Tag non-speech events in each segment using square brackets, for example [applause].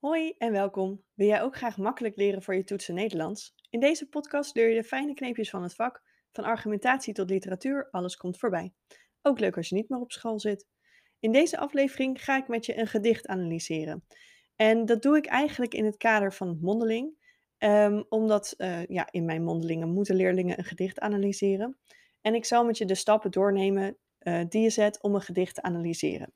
Hoi en welkom. Wil jij ook graag makkelijk leren voor je toetsen Nederlands? In deze podcast leer je de fijne kneepjes van het vak. Van argumentatie tot literatuur, alles komt voorbij. Ook leuk als je niet meer op school zit. In deze aflevering ga ik met je een gedicht analyseren. En dat doe ik eigenlijk in het kader van mondeling. Ehm, omdat uh, ja, in mijn mondelingen moeten leerlingen een gedicht analyseren. En ik zal met je de stappen doornemen uh, die je zet om een gedicht te analyseren.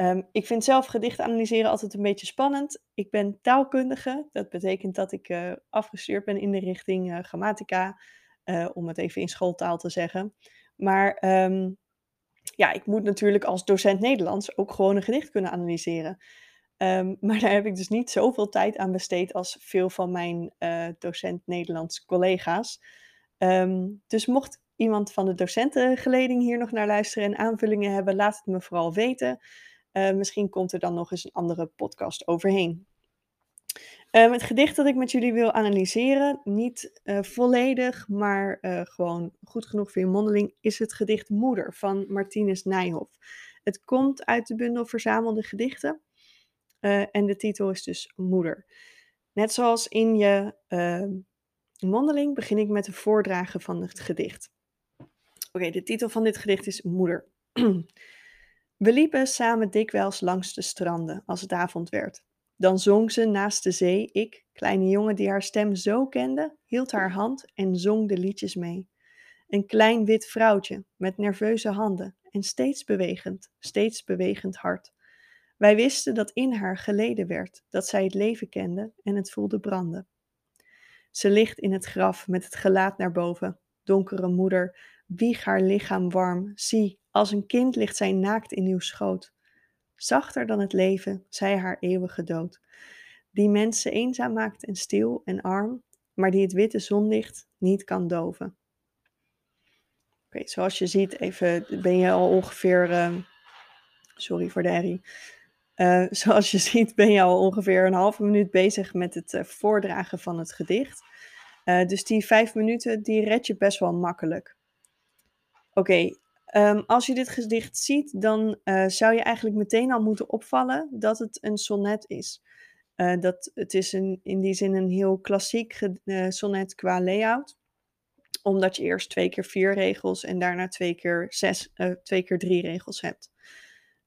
Um, ik vind zelf gedicht analyseren altijd een beetje spannend. Ik ben taalkundige. Dat betekent dat ik uh, afgestuurd ben in de richting uh, grammatica, uh, om het even in schooltaal te zeggen. Maar um, ja, ik moet natuurlijk als docent Nederlands ook gewoon een gedicht kunnen analyseren. Um, [laughs] maar daar heb ik dus niet zoveel tijd aan besteed als veel van mijn docent Nederlands collega's. dus mocht iemand van de docentengeleding hier nog naar luisteren en aanvullingen hebben, laat het me vooral weten. Uh, misschien komt er dan nog eens een andere podcast overheen. Um, het gedicht dat ik met jullie wil analyseren, niet uh, volledig, maar gewoon goed genoeg voor je mondeling, is het gedicht Moeder van Martinus Nijhoff. Het komt uit de bundel Verzamelde Gedichten en de titel is dus Moeder. Net zoals in je mondeling begin ik met een voordragen van het gedicht. Oké, de titel van dit gedicht is Moeder. [clears throat] We liepen samen dikwijls langs de stranden als het avond werd. Dan zong ze naast de zee, ik, kleine jongen die haar stem zo kende, hield haar hand en zong de liedjes mee. Een klein wit vrouwtje met nerveuze handen en steeds bewegend, steeds bewegend hart. Wij wisten dat in haar geleden werd, dat zij het leven kende en het voelde branden. Ze ligt in het graf met het gelaat naar boven. Donkere moeder, wieg haar lichaam warm. Zie, als een kind ligt zij naakt in uw schoot. Zachter dan het leven, zij haar eeuwige dood. Die mensen eenzaam maakt en stil en arm, maar die het witte zonlicht niet kan doven. Oké, zoals je ziet, even ben je al ongeveer. Uh, sorry voor de herrie. Uh, [laughs] zoals je ziet, ben je al ongeveer een halve minuut bezig met het uh, voordragen van het gedicht. dus die vijf minuten, die red je best wel makkelijk. Oké, Um, als je dit gedicht ziet, dan uh, zou je eigenlijk meteen al moeten opvallen dat het een sonnet is. Uh, dat, het is een, in die zin een heel klassiek uh, sonnet qua layout. Omdat je eerst twee keer vier regels en daarna twee keer, zes, twee keer drie regels hebt.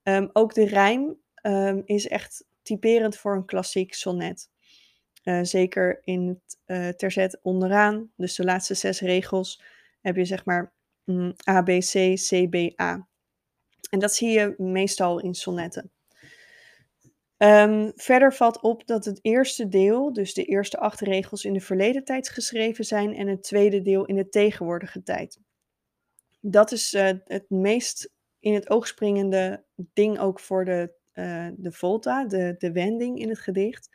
Um, ook de rijm um, is echt typerend voor een klassiek sonnet. zeker in het terzet onderaan, dus de laatste zes regels, heb je zeg maar A, B, C, C, B, A. En dat zie je meestal in sonnetten. Um, verder valt op dat het eerste deel, dus de eerste acht regels in de verleden tijd geschreven zijn en het tweede deel in de tegenwoordige tijd. Dat is uh, het meest in het oog springende ding ook voor de, uh, de volta, de, de wending in het gedicht.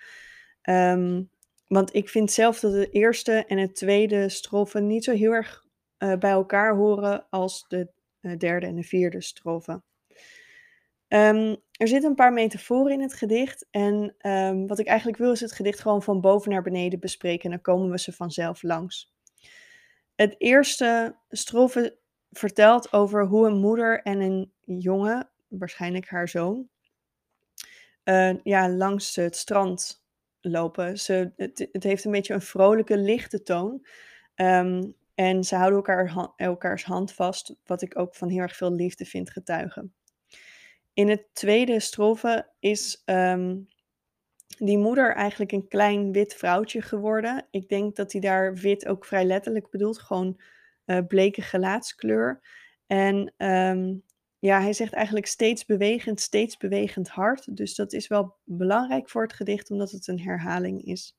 Um, want ik vind zelf dat de eerste en het tweede strofe niet zo heel erg bij elkaar horen als de uh, derde en de vierde strofe. Um, er zitten een paar metaforen in het gedicht. En um, wat ik eigenlijk wil is het gedicht gewoon van boven naar beneden bespreken. En dan komen we ze vanzelf langs. Het eerste strofe vertelt over hoe een moeder en een jongen, waarschijnlijk haar zoon, uh, ja, langs het strand lopen. Ze, het, het, heeft een beetje een vrolijke, lichte toon. Um, en ze houden elkaar, elkaars hand vast, wat ik ook van heel erg veel liefde vind getuigen. In het tweede strofe is um, die moeder eigenlijk een klein wit vrouwtje geworden. Ik denk dat hij daar wit ook vrij letterlijk bedoelt, gewoon uh, bleke gelaatskleur. En um, ja, hij zegt eigenlijk steeds bewegend, steeds bewegend hard. Dus dat is wel belangrijk voor het gedicht, omdat het een herhaling is.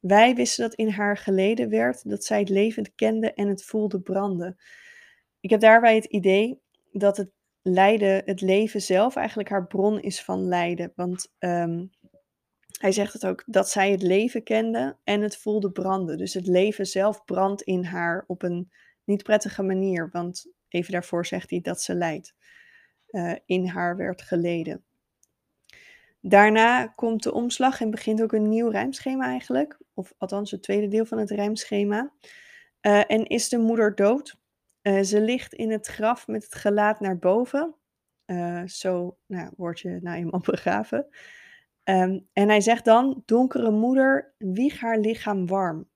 Wij wisten dat in haar geleden werd, dat zij het leven kende en het voelde branden. Ik heb daarbij het idee dat het lijden, het leven zelf, eigenlijk haar bron is van lijden. Want um, hij zegt het ook, dat zij het leven kende en het voelde branden. Dus het leven zelf brandt in haar op een niet prettige manier. Want even daarvoor zegt hij dat ze lijdt. Uh, in haar werd geleden. Daarna komt de omslag en begint ook een nieuw rijmschema eigenlijk. Of althans het tweede deel van het rijmschema. Uh, en is de moeder dood? Uh, ze ligt in het graf met het gelaat naar boven. Uh, zo nou, word je nou eenmaal [laughs] begraven. Ehm, en hij zegt dan: Donkere moeder, wieg haar lichaam warm.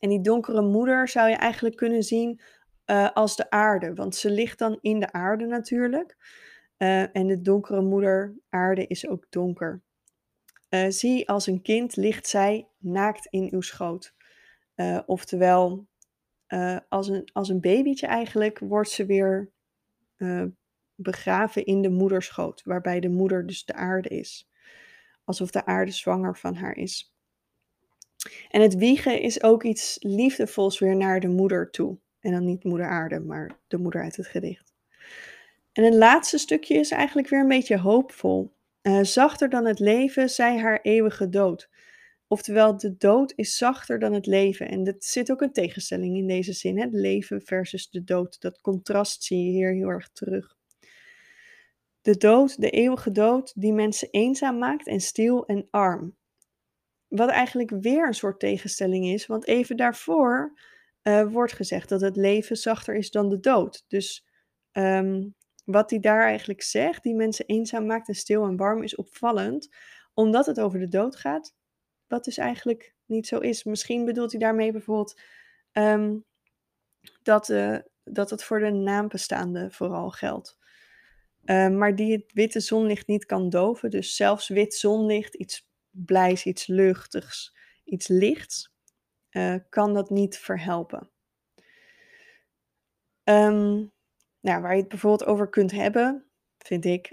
En die donkere moeder zou je eigenlijk kunnen zien als de aarde, want ze ligt dan in de aarde natuurlijk. Uh, en de donkere moeder aarde is ook donker. Uh, zie, als een kind ligt zij naakt in uw schoot. oftewel, als, een, als een babytje eigenlijk wordt ze weer begraven in de moederschoot, waarbij de moeder dus de aarde is. Alsof de aarde zwanger van haar is. En het wiegen is ook iets liefdevols weer naar de moeder toe. En dan niet moeder aarde, maar de moeder uit het gedicht. En het laatste stukje is eigenlijk weer een beetje hoopvol. Uh, zachter dan het leven, zij haar eeuwige dood. Oftewel, de dood is zachter dan het leven. En er zit ook een tegenstelling in deze zin. Het leven versus de dood. Dat contrast zie je hier heel erg terug. De dood, de eeuwige dood, die mensen eenzaam maakt en stil en arm. Wat eigenlijk weer een soort tegenstelling is, want even daarvoor uh, wordt gezegd dat het leven zachter is dan de dood. Dus um, wat hij daar eigenlijk zegt, die mensen eenzaam maakt en stil en warm, is opvallend, omdat het over de dood gaat, wat dus eigenlijk niet zo is. Misschien bedoelt hij daarmee bijvoorbeeld um, dat, uh, dat het voor de naambestaande vooral geldt. Uh, maar die het witte zonlicht niet kan doven. Dus zelfs wit zonlicht, iets blijs, iets luchtigs, iets lichts, uh, kan dat niet verhelpen. Um, nou, waar je het bijvoorbeeld over kunt hebben, vind ik,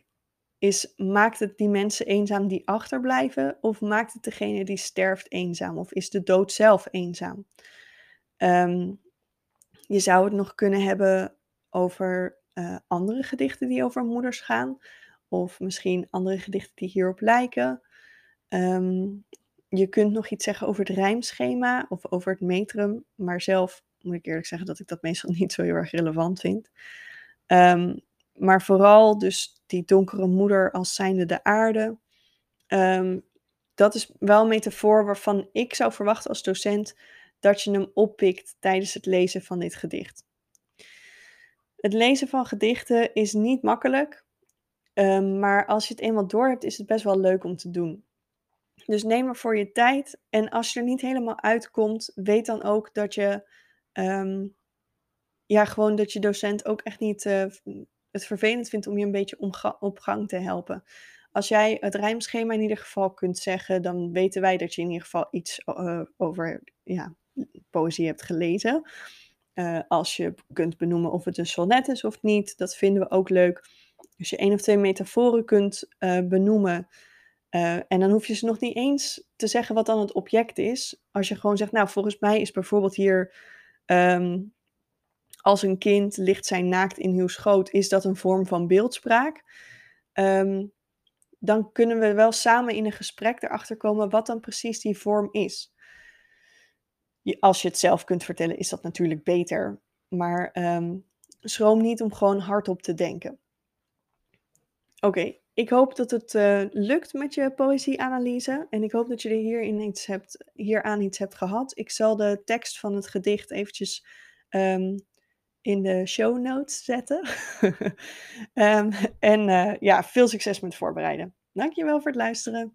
is maakt het die mensen eenzaam die achterblijven of maakt het degene die sterft eenzaam of is de dood zelf eenzaam? Um, je zou het nog kunnen hebben over uh, andere gedichten die over moeders gaan of misschien andere gedichten die hierop lijken. Um, je kunt nog iets zeggen over het rijmschema of over het metrum, maar zelf moet ik eerlijk zeggen dat ik dat meestal [laughs] niet zo heel erg relevant vind. Um, maar vooral dus die donkere moeder als zijnde de aarde. Um, dat is wel een metafoor waarvan ik zou verwachten als docent dat je hem oppikt tijdens het lezen van dit gedicht. Het lezen van gedichten is niet makkelijk, um, maar als je het eenmaal door hebt, is het best wel leuk om te doen. Dus neem er voor je tijd. En als je er niet helemaal uitkomt, weet dan ook dat je. Ja, gewoon dat je docent ook echt niet uh, het vervelend vindt om je een beetje op gang te helpen. Als jij het rijmschema in ieder geval kunt zeggen, dan weten wij dat je in ieder geval iets uh, over ja, poëzie hebt gelezen. Uh, als je kunt benoemen of het een sonnet is of niet, dat vinden we ook leuk. Als je één of twee metaforen kunt benoemen, en dan hoef je ze nog niet eens te zeggen wat dan het object is. Als je gewoon zegt, nou, volgens mij is bijvoorbeeld hier, um, als een kind ligt zijn naakt in uw schoot, is dat een vorm van beeldspraak. Um, dan kunnen we wel samen in een gesprek erachter komen wat dan precies die vorm is. Als je het zelf kunt vertellen, is dat natuurlijk beter. Maar um, schroom niet om gewoon hardop te denken. Oké, ik hoop dat het uh, lukt met je poëzieanalyse. En ik hoop dat je er hierin iets hebt, hieraan iets hebt gehad. Ik zal de tekst van het gedicht eventjes um, in de show notes zetten. um, [laughs] en uh, ja, veel succes met voorbereiden. Dankjewel voor het luisteren.